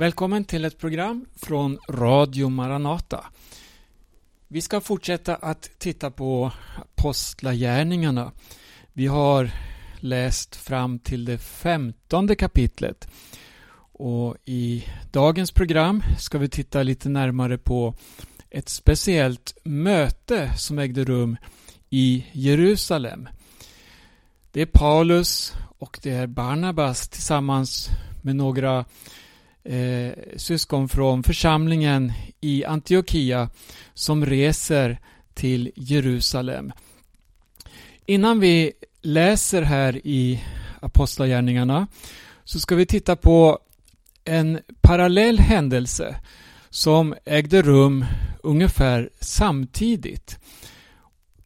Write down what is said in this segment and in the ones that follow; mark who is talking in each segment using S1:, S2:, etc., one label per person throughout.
S1: Välkommen till ett program från Radio Maranata. Vi ska fortsätta att titta på Apostlagärningarna. Vi har läst fram till det femtonde kapitlet. Och I dagens program ska vi titta lite närmare på ett speciellt möte som ägde rum i Jerusalem. Det är Paulus och det är Barnabas tillsammans med några eh, syskon från församlingen i Antiochia som reser till Jerusalem. Innan vi läser här i Apostlagärningarna så ska vi titta på en parallell händelse som ägde rum ungefär samtidigt.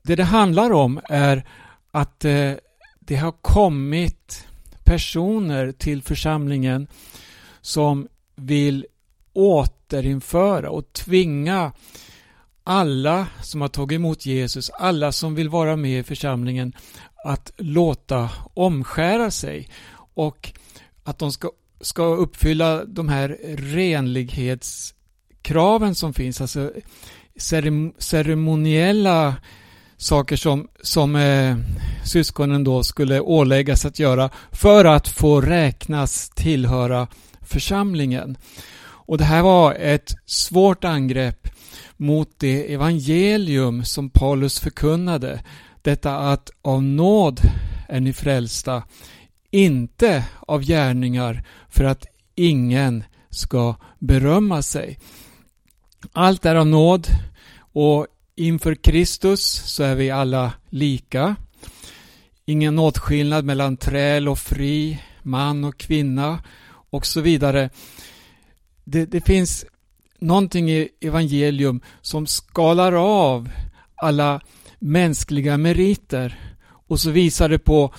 S1: Det det handlar om är att eh, det har kommit personer till församlingen som vill återinföra och tvinga alla som har tagit emot Jesus, alla som vill vara med i församlingen att låta omskära sig och att de ska, ska uppfylla de här renlighetskraven som finns, alltså ceremoniella saker som, som eh, syskonen då skulle åläggas att göra för att få räknas tillhöra församlingen. Och det här var ett svårt angrepp mot det evangelium som Paulus förkunnade. Detta att av nåd är ni frälsta, inte av gärningar för att ingen ska berömma sig. Allt är av nåd och inför Kristus så är vi alla lika. Ingen åtskillnad mellan träl och fri, man och kvinna och så vidare. Det, det finns någonting i evangelium som skalar av alla mänskliga meriter och så visar det på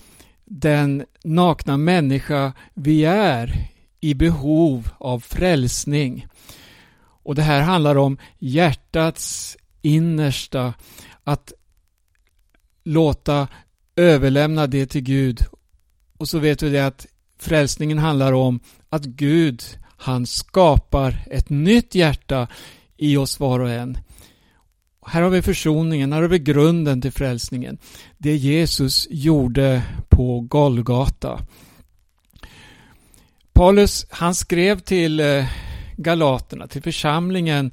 S1: den nakna människa vi är i behov av frälsning. Och det här handlar om hjärtats innersta, att låta överlämna det till Gud. Och så vet vi det att frälsningen handlar om att Gud, han skapar ett nytt hjärta i oss var och en. Här har vi försoningen, här har vi grunden till frälsningen. Det Jesus gjorde på Golgata. Paulus, han skrev till eh, Galaterna, till församlingen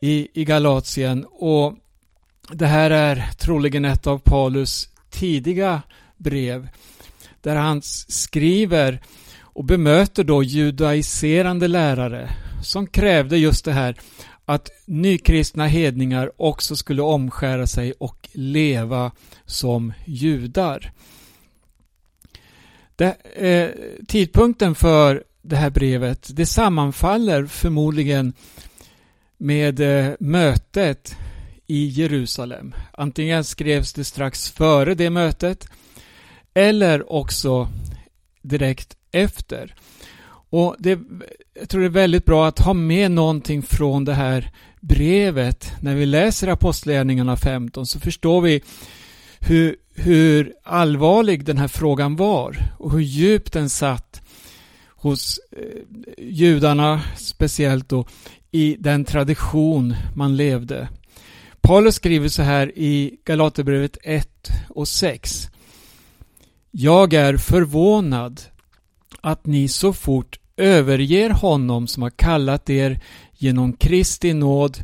S1: i, i Galatien och det här är troligen ett av Paulus tidiga brev där han skriver och bemöter då judaiserande lärare som krävde just det här att nykristna hedningar också skulle omskära sig och leva som judar. Det, eh, tidpunkten för det här brevet det sammanfaller förmodligen med eh, mötet i Jerusalem. Antingen skrevs det strax före det mötet eller också direkt efter. Och det, Jag tror det är väldigt bra att ha med någonting från det här brevet. När vi läser Apostlagärningarna 15 så förstår vi hur, hur allvarlig den här frågan var och hur djupt den satt hos eh, judarna speciellt då i den tradition man levde. Paulus skriver så här i Galaterbrevet 1 och 6. Jag är förvånad att ni så fort överger honom som har kallat er genom Kristi nåd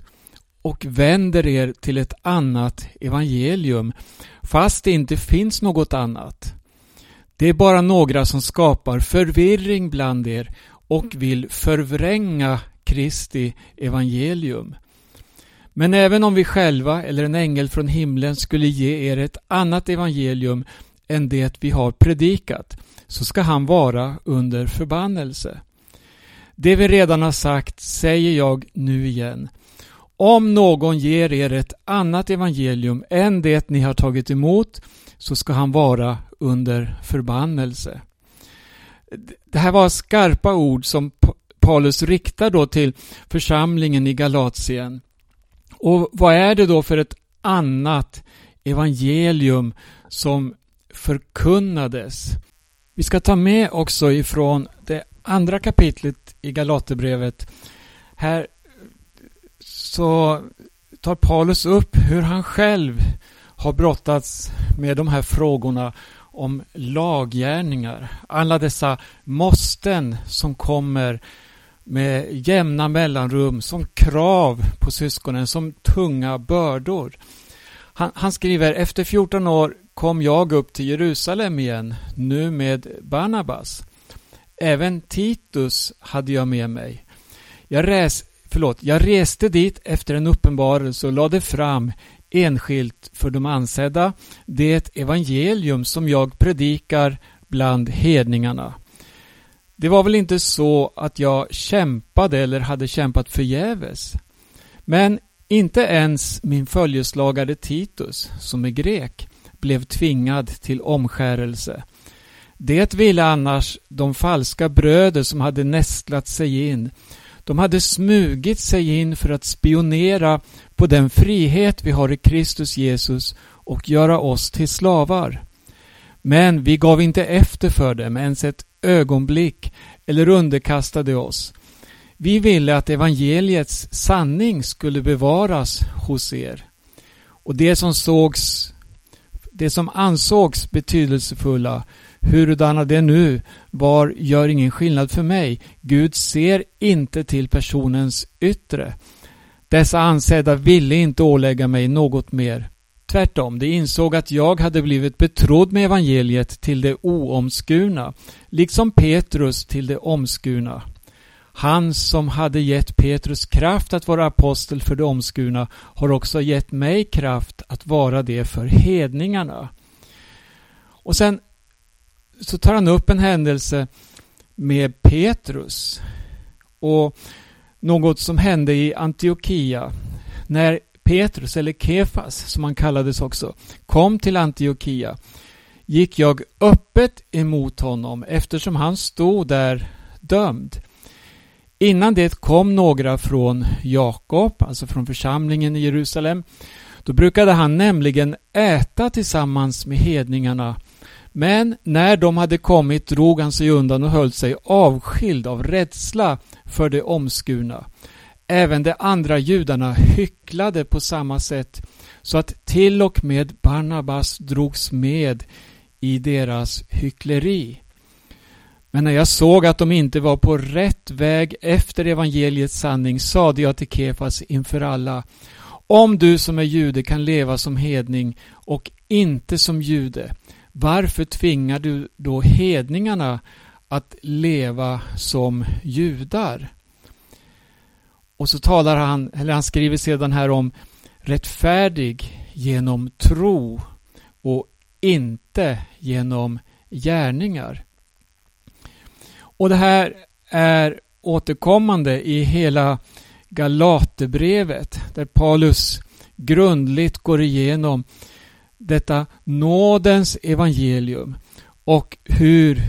S1: och vänder er till ett annat evangelium fast det inte finns något annat. Det är bara några som skapar förvirring bland er och vill förvränga Kristi evangelium. Men även om vi själva eller en ängel från himlen skulle ge er ett annat evangelium än det vi har predikat så ska han vara under förbannelse. Det vi redan har sagt säger jag nu igen. Om någon ger er ett annat evangelium än det ni har tagit emot så ska han vara under förbannelse. Det här var skarpa ord som Paulus riktar då till församlingen i Galatien. Och vad är det då för ett annat evangelium som förkunnades? Vi ska ta med också ifrån det andra kapitlet i Galaterbrevet. Här så tar Paulus upp hur han själv har brottats med de här frågorna om laggärningar. Alla dessa måsten som kommer med jämna mellanrum som krav på syskonen, som tunga bördor. Han, han, skriver efter 14 år kom jag upp till Jerusalem igen, nu med Barnabas. Även Titus hade jag med mig. Jag, res, förlåt, jag reste dit efter en uppenbarelse och lade fram enskilt för de ansedda det evangelium som jag predikar bland hedningarna. Det var väl inte så att jag kämpade eller hade kämpat förgäves. Men inte ens min följeslagare Titus, som är grek, blev tvingad till omskärelse. Det ville annars de falska bröder som hade nästlat sig in. De hade smugit sig in för att spionera på den frihet vi har i Kristus Jesus och göra oss till slavar. Men vi gav inte efter för dem ens ett ögonblick eller underkastade oss. Vi ville att evangeliets sanning skulle bevaras hos er. Och det som sågs det som ansågs betydelsefulla, hurudana det nu var, gör ingen skillnad för mig. Gud ser inte till personens yttre. Dessa ansedda ville inte ålägga mig något mer. Tvärtom, de insåg att jag hade blivit betrodd med evangeliet till det oomskurna, liksom Petrus till det omskurna. Han som hade gett Petrus kraft att vara apostel för de omskurna har också gett mig kraft att vara det för hedningarna. Och sen så tar han upp en händelse med Petrus och något som hände i Antiochia när Petrus, eller Kefas som han kallades också, kom till Antiochia gick jag öppet emot honom eftersom han stod där dömd. Innan det kom några från Jakob, alltså från församlingen i Jerusalem, då brukade han nämligen äta tillsammans med hedningarna. Men när de hade kommit drog han sig undan och höll sig avskild av rädsla för det omskurna. Även de andra judarna hycklade på samma sätt så att till och med Barnabas drogs med i deras hyckleri. Men när jag såg att de inte var på rätt väg efter evangeliets sanning sade jag till Kefas inför alla Om du som är jude kan leva som hedning och inte som jude varför tvingar du då hedningarna att leva som judar? Och så talar han, eller han skriver sedan här om rättfärdig genom tro och inte genom gärningar. Och det här är återkommande i hela Galaterbrevet där Paulus grundligt går igenom detta nådens evangelium och hur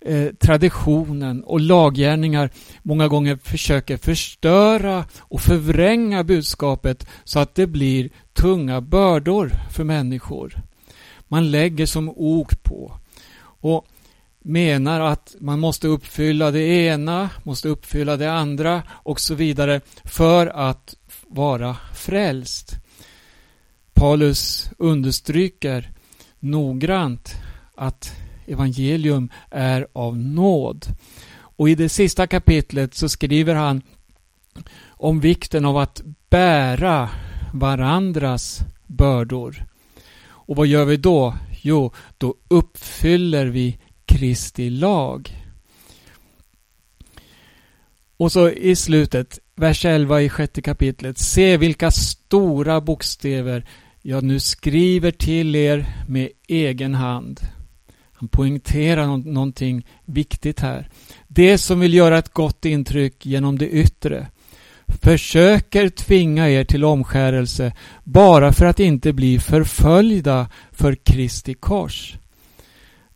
S1: eh, traditionen och laggärningar många gånger försöker förstöra och förvränga budskapet så att det blir tunga bördor för människor. Man lägger som ok på. Och menar att man måste uppfylla det ena, måste uppfylla det andra och så vidare för att vara frälst. Paulus understryker noggrant att evangelium är av nåd. Och i det sista kapitlet så skriver han om vikten av att bära varandras bördor. Och vad gör vi då? Jo, då uppfyller vi Kristi lag. Och så i slutet, vers 11 i sjätte kapitlet. Se vilka stora bokstäver jag nu skriver till er med egen hand. Han poängterar någonting viktigt här. Det som vill göra ett gott intryck genom det yttre försöker tvinga er till omskärelse bara för att inte bli förföljda för Kristi kors.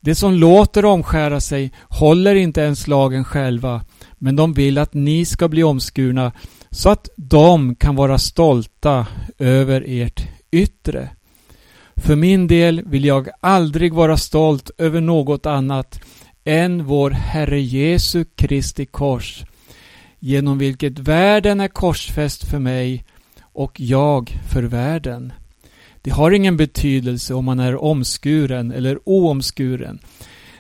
S1: De som låter omskära sig håller inte ens lagen själva, men de vill att ni ska bli omskurna så att de kan vara stolta över ert yttre. För min del vill jag aldrig vara stolt över något annat än vår Herre Jesu Kristi kors, genom vilket världen är korsfäst för mig och jag för världen. Det har ingen betydelse om man är omskuren eller oomskuren.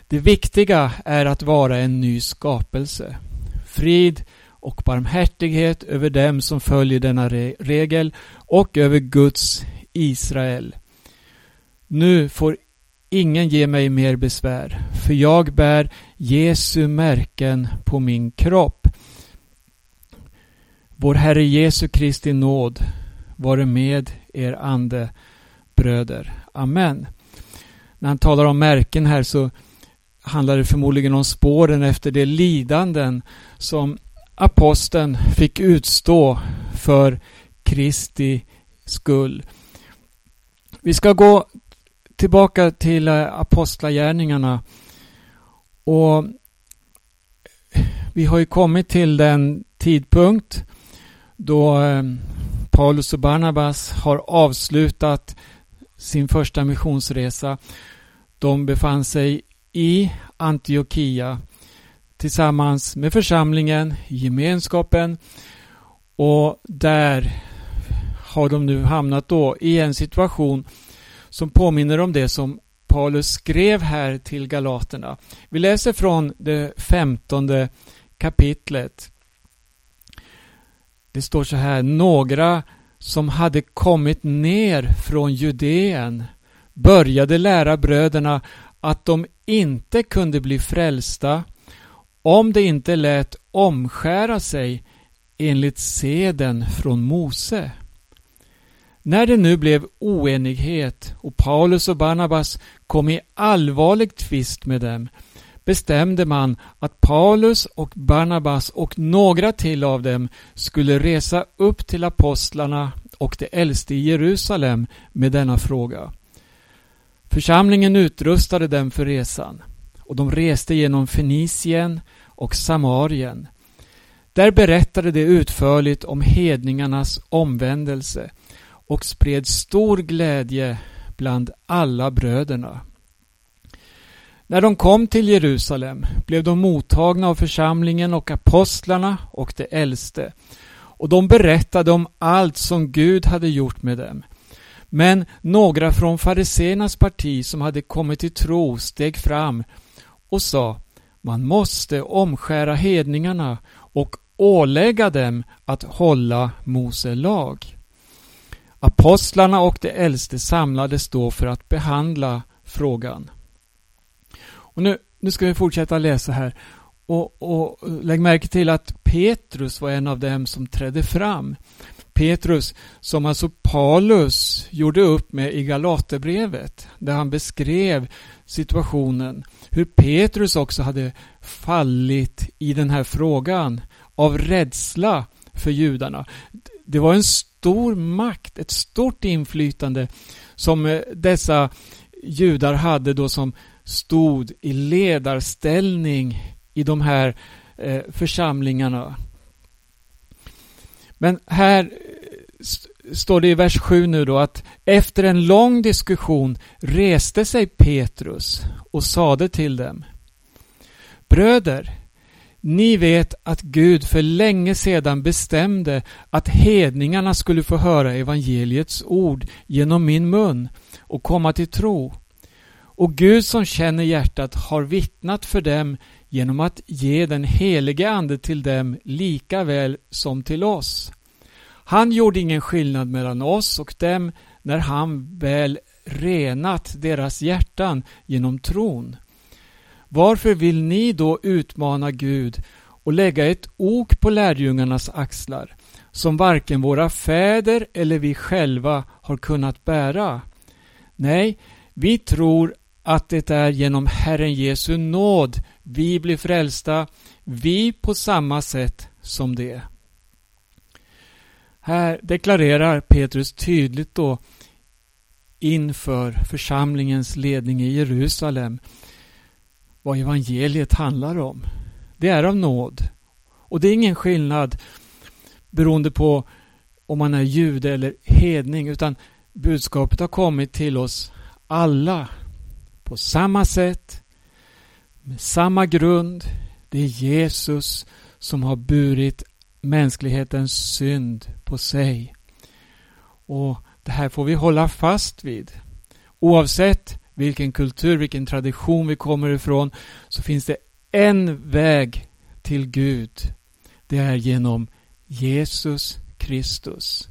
S1: Det viktiga är att vara en ny skapelse. Frid och barmhärtighet över dem som följer denna regel och över Guds Israel. Nu får ingen ge mig mer besvär, för jag bär Jesu märken på min kropp. Vår Herre Jesu Kristi nåd vare med er ande, bröder. Amen. När han talar om märken här så handlar det förmodligen om spåren efter de lidanden som aposteln fick utstå för Kristi skull. Vi ska gå tillbaka till eh, apostlagärningarna och vi har ju kommit till den tidpunkt då eh, Paulus och Barnabas har avslutat sin första missionsresa. De befann sig i Antiochia tillsammans med församlingen, gemenskapen och där har de nu hamnat då i en situation som påminner om det som Paulus skrev här till galaterna. Vi läser från det femtonde kapitlet. Det står så här, några som hade kommit ner från Judeen började lära bröderna att de inte kunde bli frälsta om de inte lät omskära sig enligt seden från Mose. När det nu blev oenighet och Paulus och Barnabas kom i allvarlig tvist med dem bestämde man att Paulus och Barnabas och några till av dem skulle resa upp till apostlarna och de äldste i Jerusalem med denna fråga. Församlingen utrustade dem för resan och de reste genom Fenicien och Samarien. Där berättade de utförligt om hedningarnas omvändelse och spred stor glädje bland alla bröderna. När de kom till Jerusalem blev de mottagna av församlingen och apostlarna och de äldste och de berättade om allt som Gud hade gjort med dem. Men några från fariseernas parti som hade kommit till tro steg fram och sa man måste omskära hedningarna och ålägga dem att hålla Mose lag. Apostlarna och de äldste samlades då för att behandla frågan. Och nu, nu ska vi fortsätta läsa här. Och, och lägg märke till att Petrus var en av dem som trädde fram. Petrus som alltså Paulus gjorde upp med i Galaterbrevet där han beskrev situationen. Hur Petrus också hade fallit i den här frågan av rädsla för judarna. Det var en stor makt, ett stort inflytande som eh, dessa judar hade då som stod i ledarställning i de här eh, församlingarna. Men här eh, står det i vers 7 nu då att efter en lång diskussion reste sig Petrus och sade till dem Bröder, ni vet att Gud för länge sedan bestämde att hedningarna skulle få höra evangeliets ord genom min mun och komma till tro. Och Gud som känner hjärtat har vittnat för dem genom att ge den helige Ande till dem lika väl som till oss. Han gjorde ingen skillnad mellan oss och dem när han väl renat deras hjärtan genom tron. Varför vill ni då utmana Gud och lägga ett ok på lärjungarnas axlar som varken våra fäder eller vi själva har kunnat bära? Nej, vi tror att det är genom Herren Jesu nåd vi blir frälsta, vi på samma sätt som det. Här deklarerar Petrus tydligt då inför församlingens ledning i Jerusalem vad evangeliet handlar om. Det är av nåd. Och det är ingen skillnad beroende på om man är jude eller hedning utan budskapet har kommit till oss alla på samma sätt med samma grund. Det är Jesus som har burit mänsklighetens synd på sig. Och Det här får vi hålla fast vid. Oavsett vilken kultur, vilken tradition vi kommer ifrån så finns det en väg till Gud. Det är genom Jesus Kristus.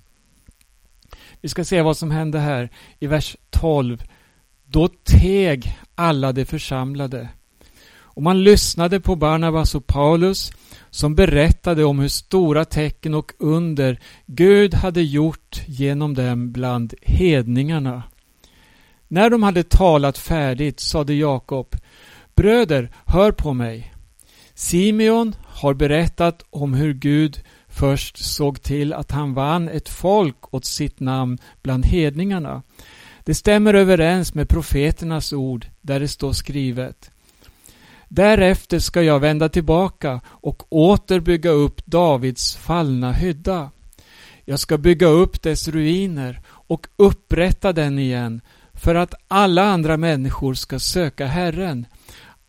S1: Vi ska se vad som hände här i vers 12. Då teg alla de församlade. Och man lyssnade på Barnabas och Paulus som berättade om hur stora tecken och under Gud hade gjort genom dem bland hedningarna. När de hade talat färdigt sade Jakob Bröder, hör på mig. Simeon har berättat om hur Gud först såg till att han vann ett folk åt sitt namn bland hedningarna. Det stämmer överens med profeternas ord där det står skrivet. Därefter ska jag vända tillbaka och åter bygga upp Davids fallna hydda. Jag ska bygga upp dess ruiner och upprätta den igen för att alla andra människor ska söka Herren,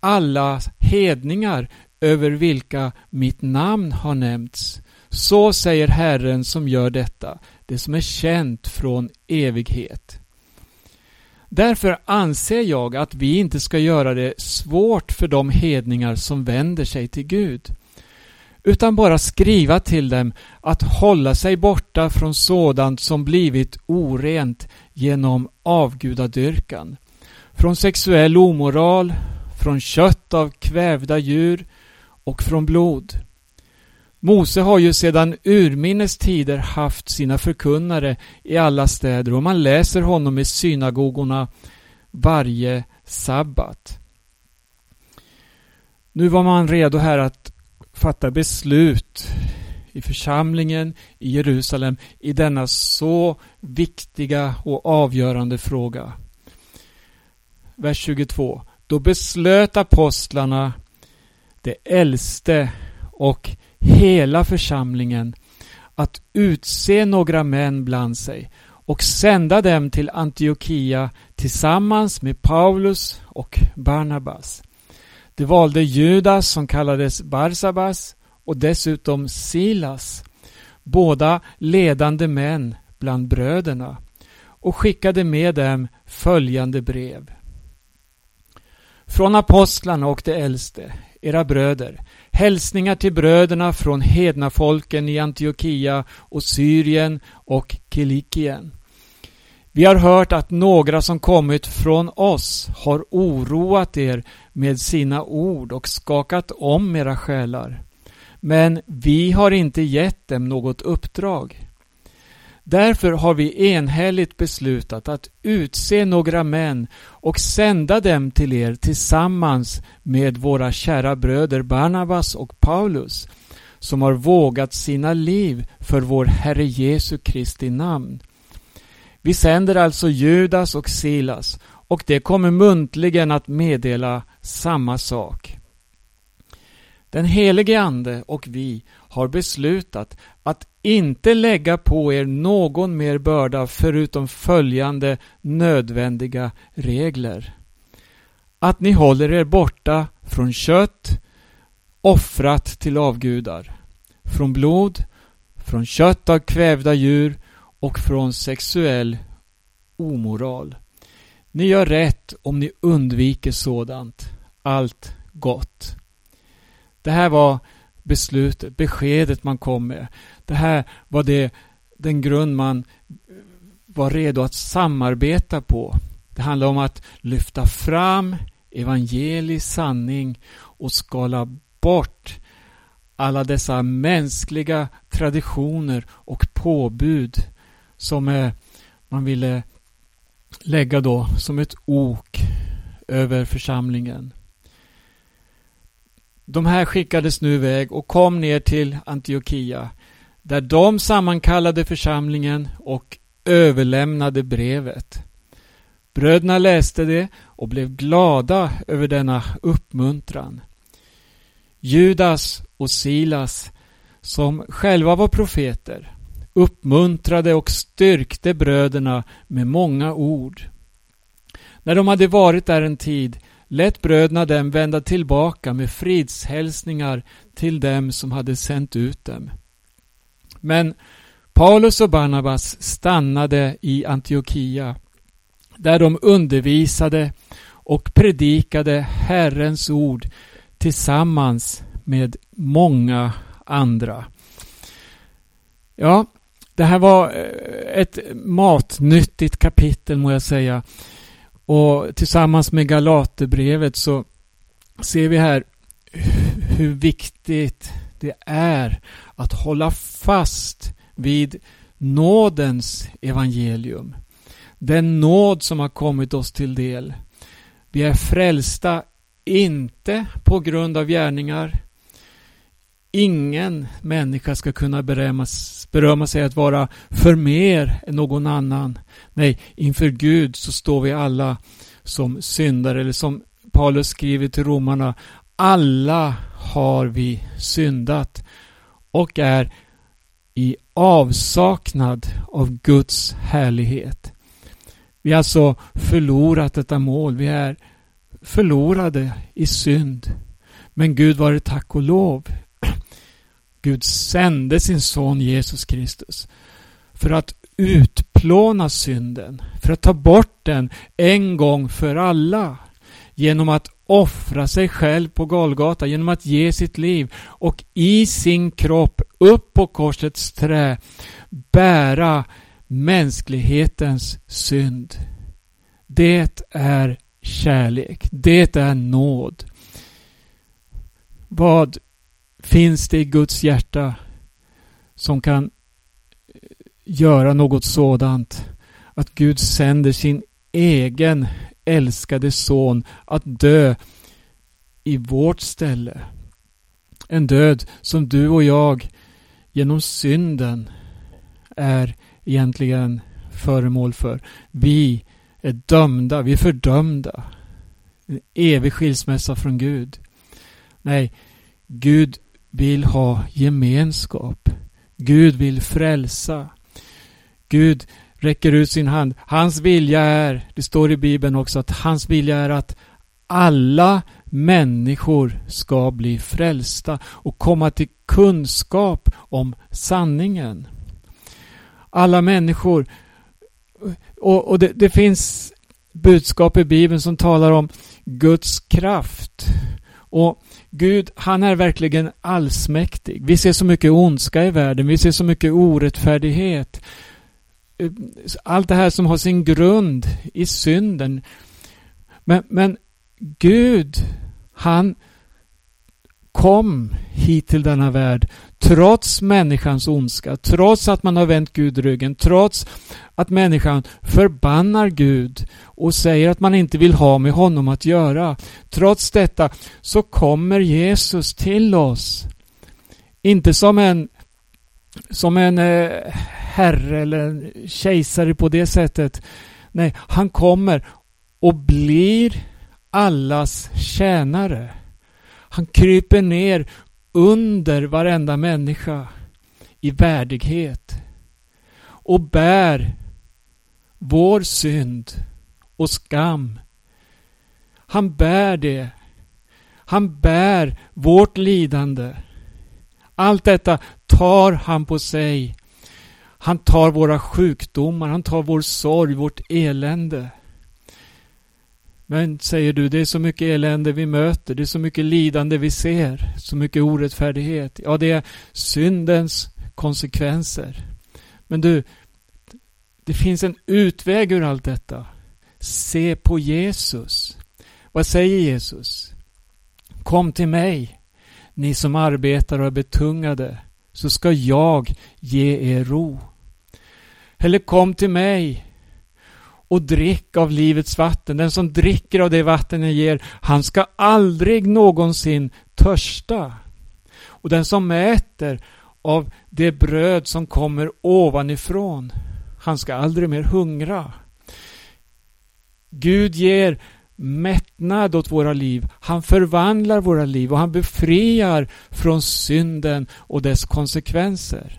S1: alla hedningar över vilka mitt namn har nämnts. Så säger Herren som gör detta, det som är känt från evighet. Därför anser jag att vi inte ska göra det svårt för de hedningar som vänder sig till Gud, utan bara skriva till dem att hålla sig borta från sådant som blivit orent genom avgudadyrkan, från sexuell omoral, från kött av kvävda djur och från blod. Mose har ju sedan urminnes tider haft sina förkunnare i alla städer och man läser honom i synagogorna varje sabbat. Nu var man redo här att fatta beslut i församlingen i Jerusalem i denna så viktiga och avgörande fråga. Vers 22. Då beslöt apostlarna, det äldste och hela församlingen att utse några män bland sig och sända dem till Antiochia tillsammans med Paulus och Barnabas. De valde Judas som kallades Barsabas och dessutom Silas, båda ledande män bland bröderna, och skickade med dem följande brev. Från apostlarna och de äldste, era bröder, hälsningar till bröderna från hedna folken i Antiochia och Syrien och Kilikien. Vi har hört att några som kommit från oss har oroat er med sina ord och skakat om era själar. Men vi har inte gett dem något uppdrag. Därför har vi enhälligt beslutat att utse några män och sända dem till er tillsammans med våra kära bröder Barnabas och Paulus som har vågat sina liv för vår Herre Jesu Kristi namn. Vi sänder alltså Judas och Silas och det kommer muntligen att meddela samma sak. Den helige Ande och vi har beslutat inte lägga på er någon mer börda förutom följande nödvändiga regler. Att ni håller er borta från kött offrat till avgudar, från blod, från kött av kvävda djur och från sexuell omoral. Ni gör rätt om ni undviker sådant. Allt gott. Det här var beslutet, beskedet man kom med. Det här var det, den grund man var redo att samarbeta på. Det handlar om att lyfta fram evangelisk sanning och skala bort alla dessa mänskliga traditioner och påbud som man ville lägga då som ett ok över församlingen. De här skickades nu iväg och kom ner till Antiochia där de sammankallade församlingen och överlämnade brevet. Bröderna läste det och blev glada över denna uppmuntran. Judas och Silas, som själva var profeter, uppmuntrade och styrkte bröderna med många ord. När de hade varit där en tid lät bröderna dem vända tillbaka med fridshälsningar till dem som hade sänt ut dem. Men Paulus och Barnabas stannade i Antiochia där de undervisade och predikade Herrens ord tillsammans med många andra. Ja, det här var eh, ett matnyttigt kapitel må jag säga. Och tillsammans med Galaterbrevet så ser vi här hur viktigt det är att hålla fast vid nådens evangelium. Den nåd som har kommit oss till del. Vi är frälsta inte på grund av gärningar. Ingen människa ska kunna berömmas, berömma sig att vara för mer än någon annan. Nej, inför Gud så står vi alla som syndare, eller som Paulus skriver till romarna. Alla har vi syndat och är i avsaknad av Guds härlighet. Vi har alltså förlorat detta mål. Vi är förlorade i synd. Men Gud var det tack och lov. Gud sände sin son Jesus Kristus för att utplåna synden, för att ta bort den en gång för alla genom att offra sig själv på Golgata, genom att ge sitt liv och i sin kropp upp på korsets trä bära mänsklighetens synd. Det är kärlek. Det är nåd. Vad finns det i Guds hjärta som kan göra något sådant? Att Gud sänder sin egen älskade son att dö i vårt ställe. En död som du och jag genom synden är egentligen föremål för. Vi är dömda, vi är fördömda. En evig skilsmässa från Gud. Nej, Gud vill ha gemenskap. Gud vill frälsa. Gud räcker ut sin hand. Hans vilja är, det står i Bibeln också, att hans vilja är att alla människor ska bli frälsta och komma till kunskap om sanningen. Alla människor. Och, och det, det finns budskap i Bibeln som talar om Guds kraft. Och Gud, han är verkligen allsmäktig. Vi ser så mycket ondska i världen, vi ser så mycket orättfärdighet. Eh, allt det här som har sin grund i synden. Men, men Gud, han kom hit till denna värld trots människans ondska, trots att man har vänt Gud ryggen, trots att människan förbannar Gud och säger att man inte vill ha med honom att göra. Trots detta så kommer Jesus till oss. Inte som en som en eh, herre eller en kejsare på det sättet. Nej, han kommer och blir allas tjänare. Han kryper ner under varenda människa i värdighet och bär vår synd och skam. Han bär det. Han bär vårt lidande. Allt detta tar han på sig. Han tar våra sjukdomar, han tar vår sorg, vårt elände. Men säger du, det är så mycket elände vi möter, det är så mycket lidande vi ser, så mycket orättfärdighet. Ja, det är syndens konsekvenser. Men du, det finns en utväg ur allt detta. Se på Jesus. Vad säger Jesus? Kom till mig, ni som arbetar och är betungade, så ska jag ge er ro. Eller kom till mig, och drick av livets vatten. Den som dricker av det vatten jag ger, han ska aldrig någonsin törsta. Och den som äter av det bröd som kommer ovanifrån, han ska aldrig mer hungra. Gud ger mättnad åt våra liv. Han förvandlar våra liv och han befriar från synden och dess konsekvenser.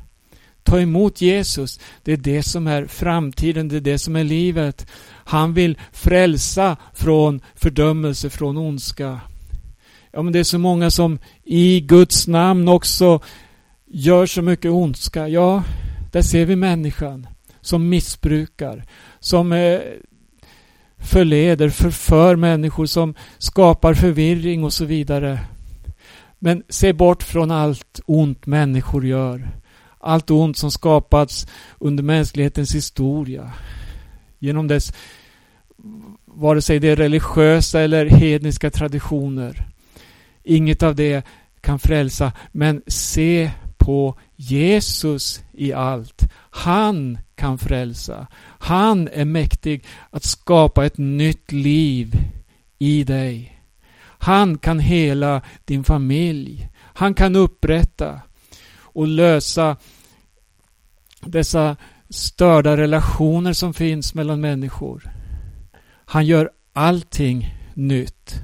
S1: ta emot Jesus. Det är det som är framtiden, det är det som är livet. Han vill frälsa från fördömelse, från ondska. Ja, men det är så många som i Guds namn också gör så mycket ondska. Ja, där ser vi människan som missbrukar, som eh, förleder, förför människor, som skapar förvirring och så vidare. Men se bort från allt ont människor gör. Allt ont som skapats under mänsklighetens historia. Genom dess, vare sig det är religiösa eller hedniska traditioner. Inget av det kan frälsa, men se på Jesus i allt. Han kan frälsa. Han är mäktig att skapa ett nytt liv i dig. Han kan hela din familj. Han kan upprätta och lösa dessa störda relationer som finns mellan människor. Han gör allting nytt.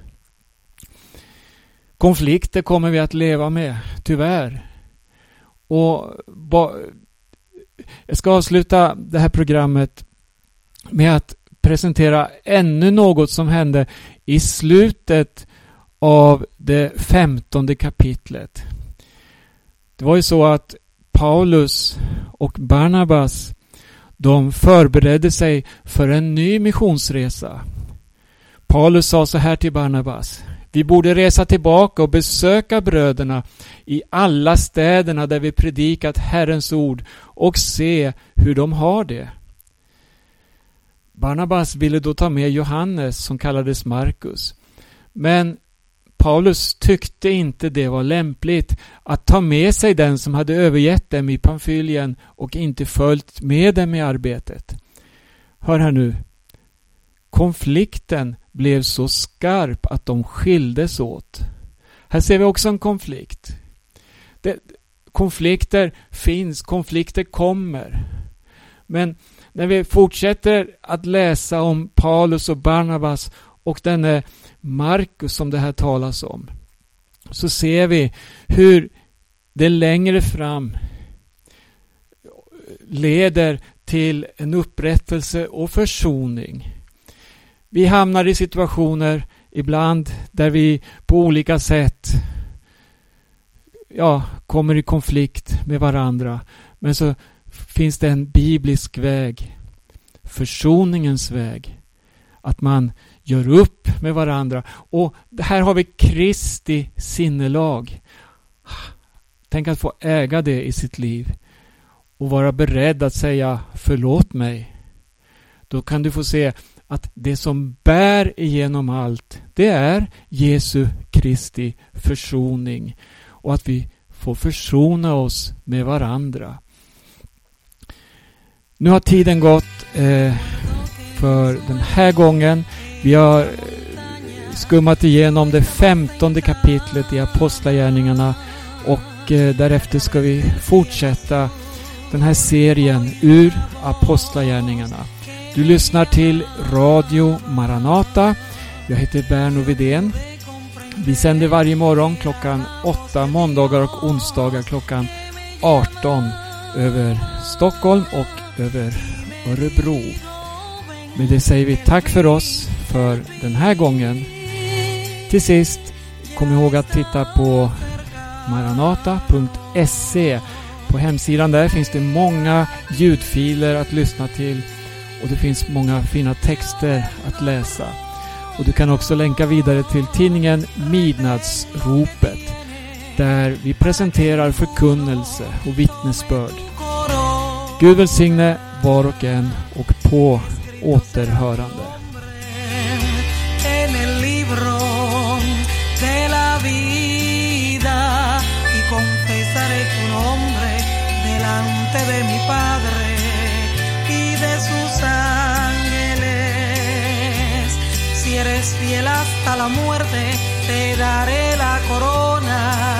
S1: Konflikter kommer vi att leva med, tyvärr. Och jag ska avsluta det här programmet med att presentera ännu något som hände i slutet av det femtonde kapitlet. Det var ju så att Paulus och Barnabas de förberedde sig för en ny missionsresa. Paulus sa så här till Barnabas. Vi borde resa tillbaka och besöka bröderna i alla städerna där vi predikat Herrens ord och se hur de har det. Barnabas ville då ta med Johannes som kallades Markus. Men Paulus tyckte inte det var lämpligt att ta med sig den som hade övergett dem i Pamfylien och inte följt med dem i arbetet. Hör här nu. Konflikten blev så skarp att de skildes åt. Här ser vi också en konflikt. Det, konflikter finns, konflikter kommer. Men när vi fortsätter att läsa om Paulus och Barnabas och denne Markus som det här talas om så ser vi hur det längre fram leder till en upprättelse och försoning. Vi hamnar i situationer ibland där vi på olika sätt ja, kommer i konflikt med varandra. Men så finns det en biblisk väg. Försoningens väg. Att man gör upp med varandra. Och här har vi Kristi sinnelag. Tänk att få äga det i sitt liv. Och vara beredd att säga förlåt mig. Då kan du få se att det som bär igenom allt, det är Jesu Kristi försoning. Och att vi får försona oss med varandra. Nu har tiden gått eh, för den här gången. Vi har eh, skummat igenom det femtonde kapitlet i Apostlagärningarna och eh, därefter ska vi fortsätta den här serien ur Apostlagärningarna. Du lyssnar till Radio Maranata. Jag heter Berno Vidén. Vi sänder varje morgon klockan 8 måndagar och onsdagar klockan 18 över Stockholm och över Örebro. Med det säger vi tack för oss för den här gången. Till sist, kom ihåg att titta på maranata.se. På hemsidan där finns det många ljudfiler att lyssna till och det finns många fina texter att läsa. Och du kan också länka vidare till tidningen Midnadsropet där vi presenterar förkunnelse och vittnesbörd. Gud välsigne var och en och på återhörande.
S2: Fiel hasta la muerte, te daré la corona